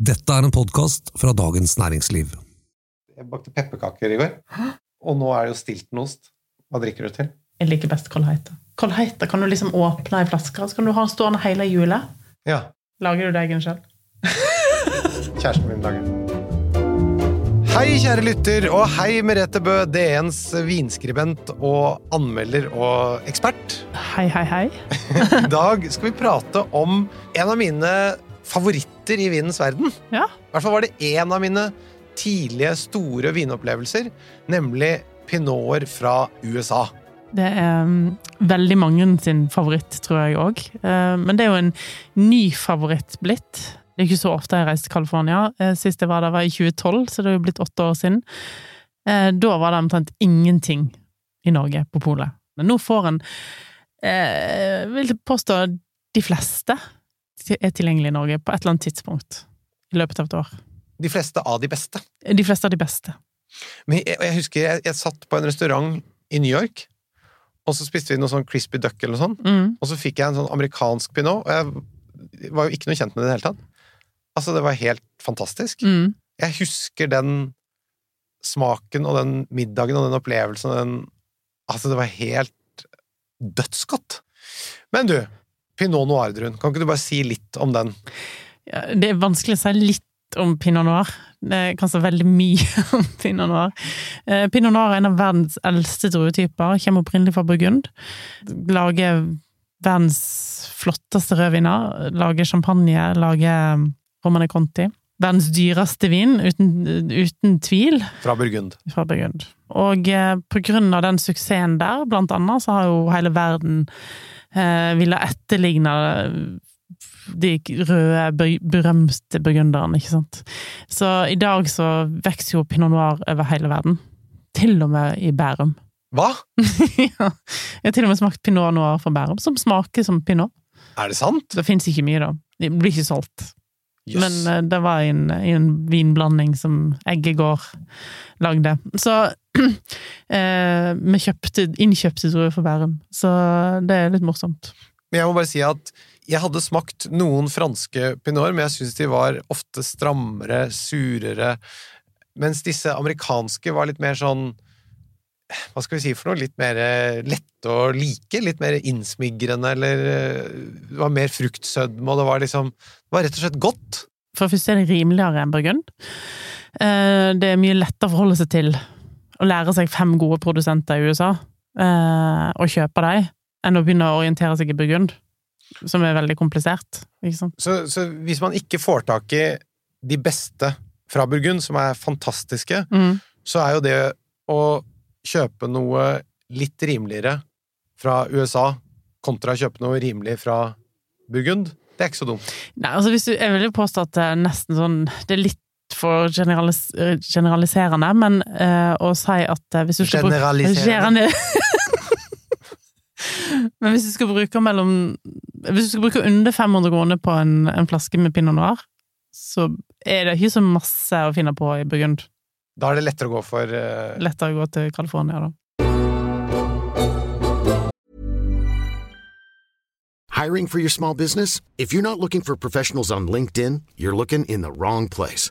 Dette er en podkast fra Dagens Næringsliv. Jeg bakte pepperkaker i går, og nå er det jo stiltonost. Hva drikker du til? Jeg liker best Kolheita. Kolheita kan du liksom åpne i flasker, så kan du ha den stående hele jula. Ja, Lager du deg en sjøl? kjæresten min lager. Hei, kjære lytter, og hei, Merete Bø, DNs vinskribent og anmelder og ekspert. Hei, hei, hei. I dag skal vi prate om en av mine favoritter i vinens verden. Ja. I hvert fall var det én av mine tidlige, store vinopplevelser, nemlig pinoter fra USA. Det er um, veldig mange sin favoritt, tror jeg òg. men det er jo en ny favoritt blitt. Det er ikke så ofte jeg reiser til California. Eh, sist jeg var der, var i 2012, så det er jo blitt åtte år siden. Eh, da var det omtrent ingenting i Norge på polet. Men nå får en eh, Vil påstå de fleste er tilgjengelig i Norge på et eller annet tidspunkt i løpet av et år. De fleste av de beste. De fleste av de beste. Men jeg, jeg husker jeg, jeg satt på en restaurant i New York, og så spiste vi noe sånn crispy duck eller noe sånt, Mm. og så fikk jeg en sånn amerikansk pinot, og jeg var jo ikke noe kjent med det i det hele tatt. Altså, det var helt fantastisk. Mm. Jeg husker den smaken og den middagen og den opplevelsen og den Altså, det var helt dødsgodt. Men du, pinot noir-druen. kan ikke du bare si litt om den? Ja, det er vanskelig å si litt om pinot noir. Det kan si veldig mye om pinot noir. Eh, Pinot noir er en av verdens eldste druetyper. Kommer opprinnelig fra Burgund. Lager verdens flotteste rødviner. Lager champagne. Lager Romane Conti. Verdens dyreste vin, uten, uten tvil, Fra Burgund. fra Burgund. Og eh, på grunn av den suksessen der, blant annet, så har jo hele verden ville etterligne de røde, berømte burgunderne, ikke sant. Så i dag så vokser jo pinot noir over hele verden. Til og med i Bærum. Hva? ja. Jeg har til og med smakt pinot noir fra Bærum, som smaker som pinot. Er det sant? Det fins ikke mye, da. Det blir ikke solgt. Yes. Men eh, det var i en, en vinblanding som Eggegård lagde. Så eh, vi kjøpte innkjøpte druer for Bærum, så det er litt morsomt. Men jeg må bare si at jeg hadde smakt noen franske pinot, men jeg syns de var ofte strammere, surere, mens disse amerikanske var litt mer sånn hva skal vi si for noe? Litt mer eh, lette å like? Litt mer innsmigrende, eller eh, Det var mer fruktsødme, og det var liksom Det var rett og slett godt. For det første er det rimeligere enn Burgund. Det er mye lettere å forholde seg til å lære seg fem gode produsenter i USA, eh, og kjøpe dem, enn å begynne å orientere seg i Burgund, som er veldig komplisert. Så, så hvis man ikke får tak i de beste fra Burgund, som er fantastiske, Mm. så er jo det å kjøpe noe litt rimeligere fra USA kontra å kjøpe noe rimelig fra Burgund, det er ikke så dumt. Nei, altså hvis du, jeg vil jo påstå at det er nesten sånn Det er litt for generalis generaliserende, men uh, å si at uh, hvis du skal Generaliserende. Men hvis du skal bruke mellom Hvis du skal bruke under 500 kroner på en, en flaske med pinot noir, så er det ikke så masse å finne på i Burgund. Da er det lettere å gå for uh... Lettere å gå til California, da. Hiring for your small business? If you're not looking for professionals on LinkedIn, you're looking in the wrong place.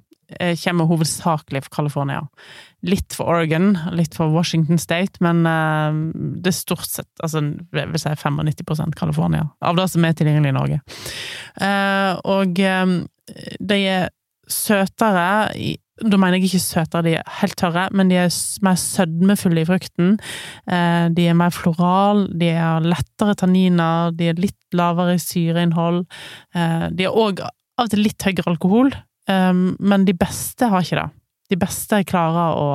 kommer hovedsakelig fra California. Litt for Oregon, litt for Washington State, men eh, det er stort sett altså, jeg vil si 95% California, av det som er tilgjengelig i Norge. Eh, og eh, de er søtere da mener jeg ikke søtere, de er helt tørre, men de er mer sødmefulle i frukten. Eh, De er mer floral, de har lettere tanniner, de er litt lavere syreinnhold. Eh, De har òg av og til litt høyere alkohol, eh, men de beste har ikke det. De beste klarer å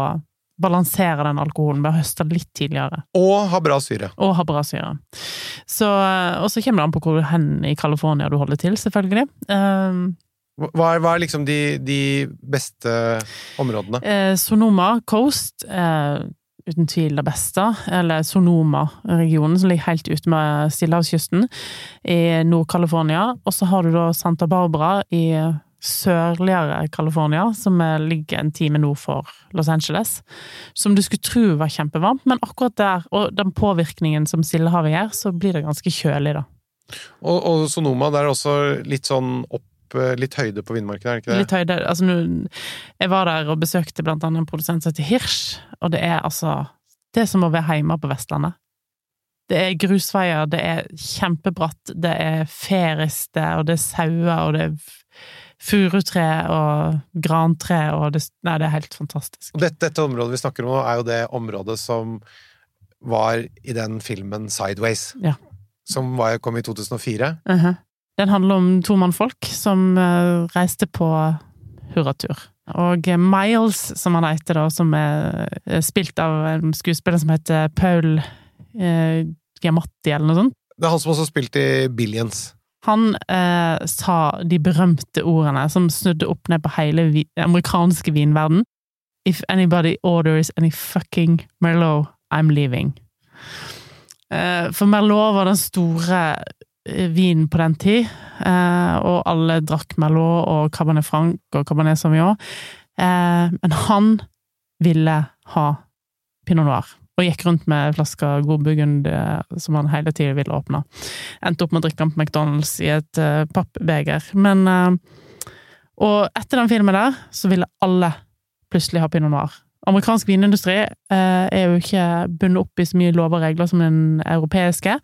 balansere den alkoholen ved å høste litt tidligere. Og ha bra syre. Og ha bra syre. Så, og så kommer det an på hvor hen i California du holder til, selvfølgelig. Um, Hva er, hva er liksom de, de beste områdene? Eh, Sonoma Coast, eh, uten tvil det beste. Eller Sonoma-regionen, som ligger helt ute med stillehavskysten i Nord-California. Og så har du da Santa Barbara i sørligere California, som er- ligger en time nord for Los Angeles. Som du skulle tro var kjempevarmt, men akkurat der, og den påvirkningen som Sildehavet gjør, så blir det ganske kjølig, da. Og, og Sonoma, det er også litt sånn opp Litt høyde på vindmarken, er det ikke det? Litt høyde. Altså, nå- jeg var der og besøkte blant annet en produsent som heter Hirsch, og det er altså Det er som å være hjemme på Vestlandet. Det er grusveier, det er kjempebratt, det er feriste, og det er sauer, og det er furutre og grantre, og det Nei, det er helt fantastisk. Dette, dette området vi snakker om nå, er jo det området som var i den filmen Sideways. Ja. Som var, kom i 2004. Mhm. Den handler om to mannfolk som eh, reiste på hurratur. Og eh, Miles, som han heter, da, som er spilt av en skuespiller som heter Paul eh, Giamatti, eller noe sånt. Det er han som også spilte i Billions. Han eh, sa de berømte ordene som snudde opp ned på hele vi amerikanske vinverden. If anybody orders any fucking Merlot, I'm leaving. Eh, for Merlot var den store eh, vinen på den tid, eh, og alle drakk Merlot og Cabernet Franc og Cabernet Sauvignon. Eh, men han ville ha Pinot Noir, og gikk rundt med en flaske god burgund som han hele tiden ville åpne. Endte opp med å drikke den på McDonald's i et uh, pappbeger. Men uh, Og etter den filmen der, så ville alle plutselig ha pinot noir. Amerikansk vinindustri eh, er jo ikke bundet opp i så mye lover og regler som den europeiske,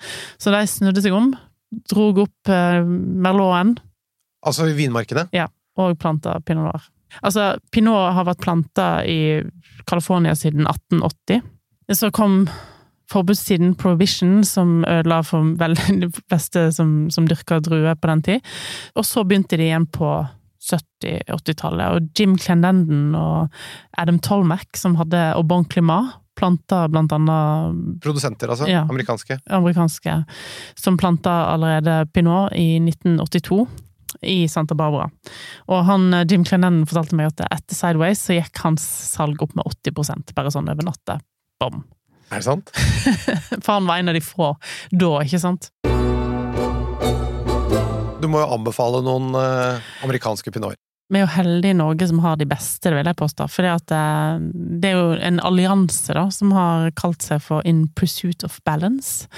så de snudde seg om, drog opp eh, merloten Altså i Ja. og planta pinot noir. Altså, pinot har vært planta i California siden 1880. Så kom forbudstiden prohibition, som ødela for vel de fleste som, som dyrka druer på den tid. Og så begynte de igjen på 70-80-tallet, og Jim Clendenden og Adam Tolmack, som hadde og Bon Climat, planta blant annet Produsenter, altså. Ja. Amerikanske. amerikanske, som planta allerede pinot i 1982 i Santa Barbara. Og han, eh, Jim Clennan fortalte meg at etter Sideways så gikk hans salg opp med 80% bare sånn over natta. Bom. Er det sant? For han var en av de få da, ikke sant? Du må jo anbefale noen eh, amerikanske pinoter. Vi er jo heldige i Norge som har de beste, det vil jeg påstå. For det, det er jo en allianse da, som har kalt seg for In Pursuit of Balance.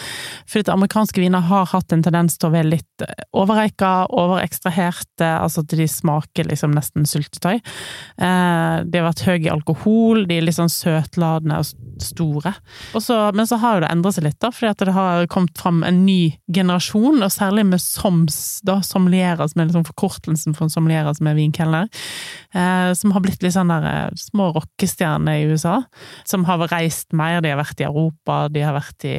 For at amerikanske viner har hatt en tendens til å være litt overreika, overekstraherte, altså at de smaker liksom nesten syltetøy. Eh, de har vært høye i alkohol, de er litt sånn søtladende og store. Også, men så har jo det endret seg litt, da, fordi at det har kommet fram en ny generasjon, og særlig med soms, da, sommelierer, som er liksom forkortelsen for en sommelierer som er vinkelner, eh, som har blitt litt sånn der eh, små rockestjerner i USA, som har reist mer, de har vært i Europa, de har vært i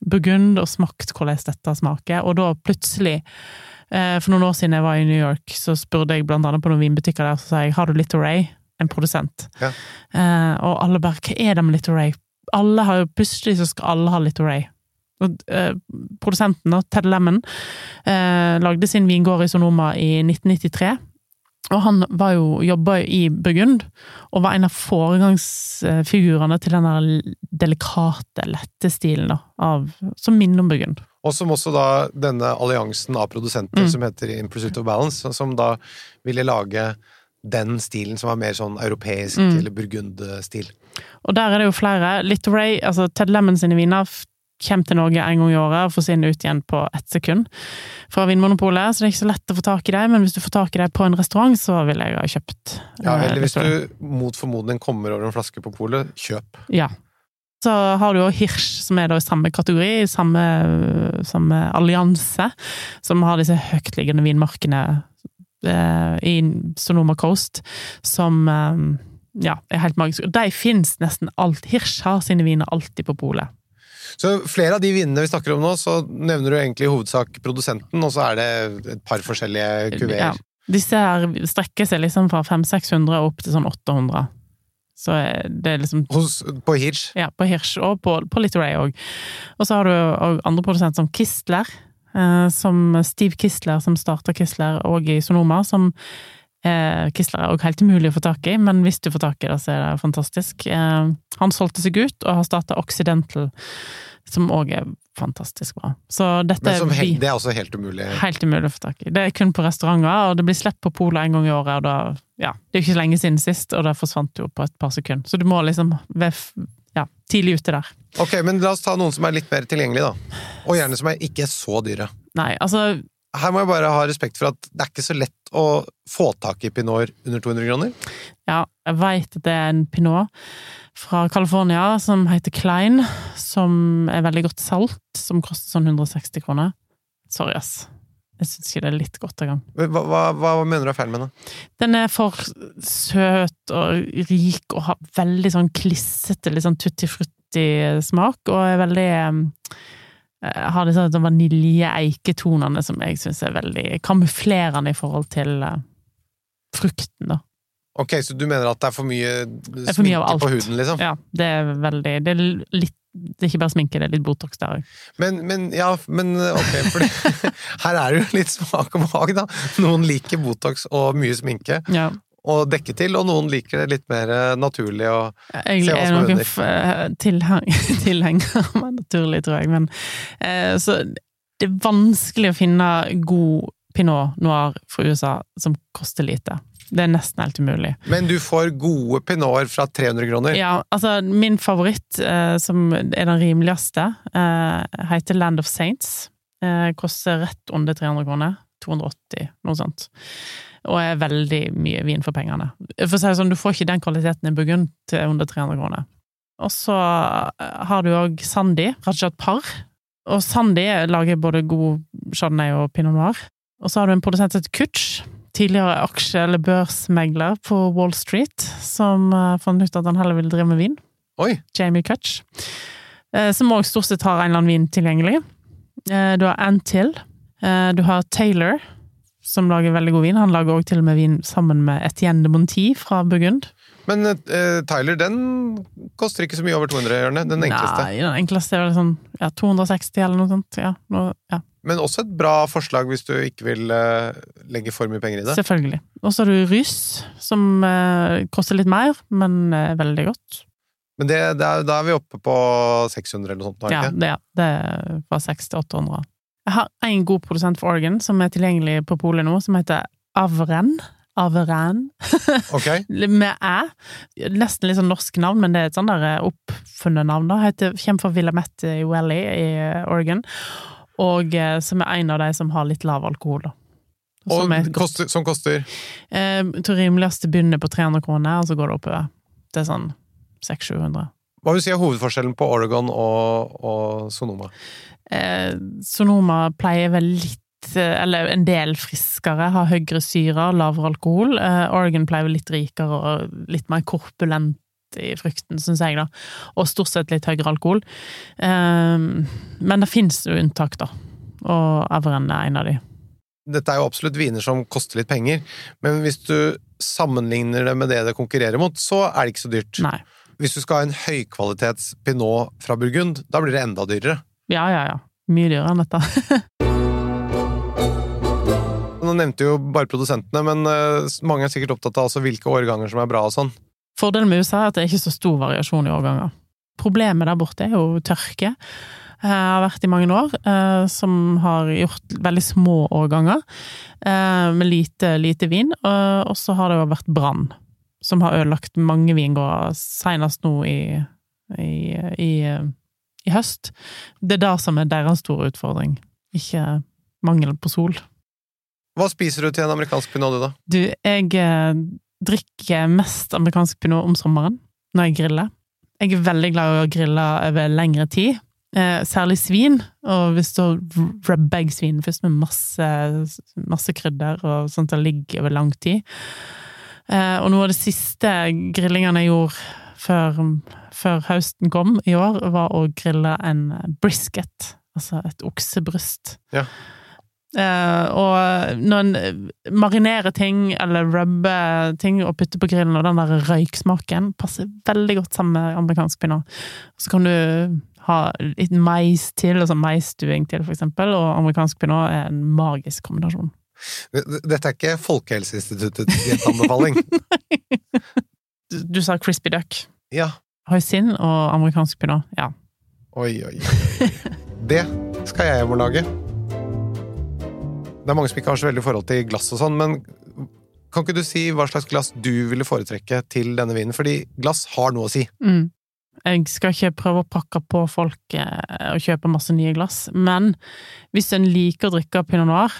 Burgund og smakt hvordan dette smaker, og da plutselig eh, For noen år siden jeg var i New York, så spurte jeg blant annet på noen vinbutikker der, så sa jeg har du Little Ray? En produsent. Ja. Eh, og alle bare hva er det med Little Ray? Alle har jo, Plutselig så skal alle ha Little Ray. Og, eh, produsenten, Ted Lemon, eh, lagde sin vingård i Sonoma i 1993. Og han var jo, jobba jo i Burgund, og var en av foregangsfigurene til den der delikate, lette stilen, da, av, som minner om Burgund. Og som også da denne alliansen av produsenter Mm. som heter In Pursuit of Balance, som da ville lage den stilen som var mer sånn europeisk, Mm. eller burgundstil. Og der er det jo flere. Little Ray, altså Ted Lemon sine viner kommer til Norge en gang i året og forsvinner ut igjen på ett sekund fra Vinmonopolet, så det er ikke så lett å få tak i dem, men hvis du får tak i dem på en restaurant, så ville jeg ha kjøpt. Ja, eh, eller hvis du mot formodning kommer over en flaske på polet, kjøp. Ja. Så har du jo Hirsch, som er da i samme kategori, i samme, samme allianse, som har disse høytliggende vinmarkene eh, i Sonoma Coast, som eh, ja, er helt magiske. Og de fins nesten alt. Hirsch har sine viner alltid på polet. Så flere av de vinene vi snakker om nå, så nevner du egentlig i hovedsak produsenten, og så er det et par forskjellige Ja. Disse her strekker seg liksom fra 500-600 opp til sånn 800. Så eh, det er liksom Hos, på Hirsch. Ja, på Hirsch og på, på Little Ray òg. Og så har du andre produsenter som Kistler. eh, som Steve Kistler, som starta Kistler og i Sonoma, som eh, Kistler er òg helt umulig å få tak i, men hvis du får tak i det, så er det fantastisk. Eh, han solgte seg ut, og har starta Occidental, som òg er fantastisk bra. Så dette Men som er det er også helt umulig. Helt umulig å få tak i. Det er kun på restauranter, og det blir sluppet på polet en gang i året, og da Ja, det er jo ikke så lenge siden sist, og det forsvant jo på et par sekunder. Så du må liksom være ja, tidlig ute der. Ok, men la oss ta noen som er litt mer tilgjengelig, da. Og gjerne som er ikke så dyre. Nei, altså Her må jeg bare ha respekt for at det er ikke så lett å få tak i pinot under 200 kroner. Ja, jeg veit at det er en pinot fra California som heter Klein, som er veldig godt salt, som koster sånn 160 kroner. Sorry, ass. Jeg syns ikke det er litt godt engang. Hva, hva, hva mener du er feil med den? Den er for søt og rik og har veldig sånn klissete, litt sånn tutti frutti-smak, og er veldig eh, Har disse sånn vanilje-eiketonene som jeg syns er veldig kamuflerende i forhold til eh, frukten, da. Ok, så du mener at det er for mye sminke for mye på huden, liksom? Ja, det er veldig Det er litt Det er ikke bare sminke, det er litt Botox der òg. Men, men ja, men ok, for her er det jo litt smak og behag, da. Noen liker Botox og mye sminke Ja. Og dekke til, og noen liker det litt mer naturlig å Jeg Se hva som er noen under. Jeg er tilheng, tilhenger av meg naturlig, tror jeg, men eh, Så det er vanskelig å finne god pinot noir fra USA som koster lite. Det er nesten helt umulig. Men du får gode pinoter fra 300 kroner. Ja, altså, min favoritt, eh, som er den rimeligste, eh, heter Land of Saints. Eh, koster rett under 300 kroner. 280, noe sånt. Og er veldig mye vin for pengene. For å si det sånn, du får ikke den kvaliteten i Burgund til under 300 kroner. Og så eh, har du òg Sandi, Rajat Par. Og Sandi lager både god chardonnay og pinot noir. Og så har du en produsent som heter Kutch, tidligere aksje- eller børsmegler på Wall Street, som uh, fant ut at han heller ville drive med vin. Oi! Jamie Kutch. eh, som òg stort sett har en eller annen vin tilgjengelig. Eh, du har Antill. Eh, du har Taylor, som lager veldig god vin. Han lager òg til og med vin sammen med Etienne de Monti fra Burgund. Men uh, Tyler, den koster ikke så mye over 200, gjør den enkleste. Nei, den enkleste er vel sånn ja, 260 eller noe sånt. Ja, noe, ja. Men også et bra forslag hvis du ikke vil uh, legge for mye penger i det. Selvfølgelig. Og så har du Rys, som uh, koster litt mer, men er veldig godt. Men det, det er, da er vi oppe på 600 eller noe sånt. nå, Ja, det, det er fra 600 til 800. Jeg har en god produsent for Oregon som er tilgjengelig på polet nå, som heter Avren. Averen. Ok, Med æ. Nesten litt sånn norsk navn, men det er et sånn der eh, oppfunnet navn, da. Heter, kommer fra Willamette Welly i eh, Oregon. Og eh, som er en av de som har litt lav alkohol, da. Som og, koster, som koster Eh, Jeg tror rimeligste begynner på 300 kroner, og så går det oppover. Det er sånn 600-700. Hva vil du si er hovedforskjellen på Oregon og, og Sonoma? Eh, Sonoma pleier vel litt eh, eller en del friskere, har høyere syre, lavere alkohol. Eh, Oregon pleier vel litt rikere og litt mer korpulent i frukten, syns jeg, da. Og stort sett litt høyere alkohol. Eh, men det fins jo unntak, da. Og Avren er en av de. Dette er jo absolutt viner som koster litt penger, men hvis du sammenligner det med det det konkurrerer mot, så er det ikke så dyrt. Nei. Hvis du skal ha en høykvalitets pinot fra Burgund, da blir det enda dyrere. Ja, ja, ja. Mye dyrere enn dette. Nå nevnte jo bare produsentene, men eh, mange er sikkert opptatt av altså hvilke årganger som er bra og sånn. Fordelen med USA er at det er ikke så stor variasjon i årganger. Problemet der borte er jo tørke. Jeg har vært i mange år, eh, som har gjort veldig små årganger eh, med lite, lite vin. eh, Og så har det jo vært brann, som har ødelagt mange vingårder, senest nå i, i, i, i høst. Det er det som er deres store utfordring, ikke mangel på sol. Hva spiser du til en amerikansk pinot, du, da? Du, jeg eh, drikker mest amerikansk pinot om sommeren, når jeg griller. Jeg er veldig glad i å grille over lengre tid. Eh, særlig svin, og hvis du rubber jeg svin først med masse, masse krydder, og sånt det ligger over lang tid. Eh, og noe av det siste grillingene jeg gjorde før, før høsten kom i år, var å grille en brisket, altså et oksebryst. Ja. Eh, og når en marinerer ting, eller rubber ting og putter på grillen, og den der røyksmaken passer veldig godt sammen med amerikansk pinot. Så kan du Ha litt mais til, altså maisstuing til, for eksempel, og amerikansk pinot er en magisk kombinasjon. Dette er ikke Folkehelseinstituttets anbefaling. Du, du sa crispy duck. Ja. Hoisin og amerikansk pinot, ja. Oi, oi, oi. Det skal jeg hjem og lage. Det er mange som ikke har så veldig forhold til glass og sånn, men kan ikke du si hva slags glass du ville foretrekke til denne vinen? Fordi glass har noe å si. Mm. Jeg skal ikke prøve å pakke på folk eh, og kjøpe masse nye glass, men hvis en liker å drikke pinot noir,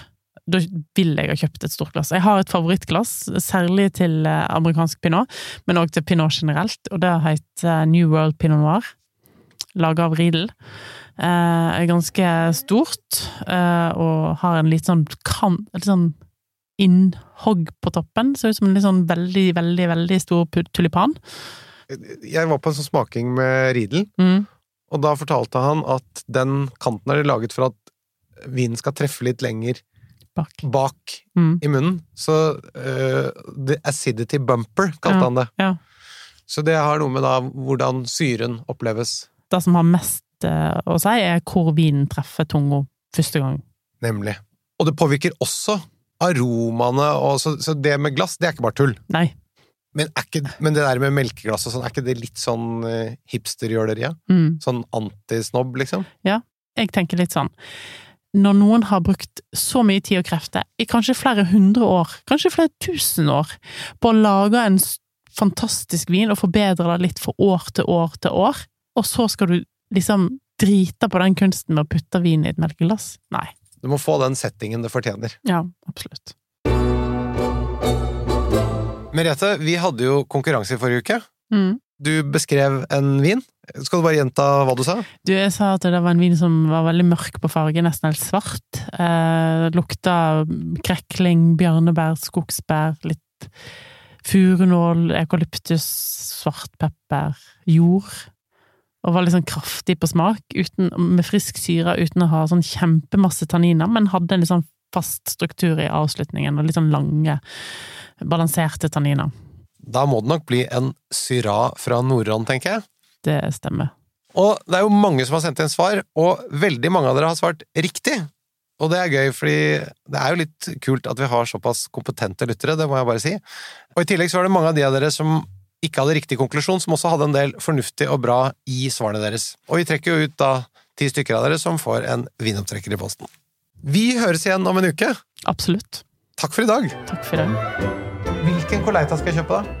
da vil jeg ha kjøpt et stort glass. Jeg har et favorittglass, særlig til eh, amerikansk pinot, men òg til pinot generelt, og det heter New World Pinot Noir, laga av Riedel. Eh, er ganske stort, eh, og har en litt sånn kan... Litt sånn innhogg på toppen. Ser ut som en litt sånn veldig, veldig, veldig stor tulipan. Jeg var på en sånn smaking med Riedel, Mm. og da fortalte han at den kanten er laget for at vinen skal treffe litt lenger Bak. bak Mm. i munnen. Så uh, the acidity bumper, kalte Ja, han det. ja. Så det har noe med da hvordan syren oppleves, Det som har mest uh, å si, er hvor vinen treffer tunga første gang. nemlig. Og det påvirker også aromaene, og så, så det med glass, det er ikke bare tull. Nei. Men, ikke, men det der med melkeglass og sånn, er ikke det litt sånn uh, hipsterjøleriet? Mm. Sånn antisnobb, liksom? Jeg tenker litt sånn Når noen har brukt så mye tid og krefter, i kanskje flere hundre år, kanskje flere tusen år, på å lage en fantastisk vin og forbedre det litt fra år til år til år, og så skal du liksom drite på den kunsten med å putte vin i et melkeglass? Nei. Du må få den settingen det fortjener. Ja, absolutt. Merete, vi hadde jo konkurranse i forrige uke. Mm. Du beskrev en vin. Skal du bare gjenta hva du sa? Du, jeg sa at det var en vin som var veldig mørk på farge, nesten helt svart. Eh, lukta krekling, bjørnebær, skogsbær, litt furunål, eukalyptus, svartpepper, jord. Og var litt sånn kraftig på smak, uten, med frisk syre, uten å ha sånn kjempemasse tanniner, men hadde en litt sånn fast struktur i avslutningen, og litt sånn lange, balanserte tanniner. Da må det nok bli en Syra fra Nordland, tenker jeg. Det stemmer. Og det er jo mange som har sendt inn svar, og veldig mange av dere har svart riktig. Og det er gøy, fordi det er jo litt kult at vi har såpass kompetente lyttere, det må jeg bare si. Og i tillegg så var det mange av de av dere som ikke hadde riktig konklusjon, som også hadde en del fornuftig og bra i svarene deres. Og vi trekker jo ut da ti stykker av dere som får en vinopptrekker i posten. Vi høres igjen om en uke. Absolutt. Takk for i dag. Takk for i dag. Hvilken Coleita skal jeg kjøpe, da?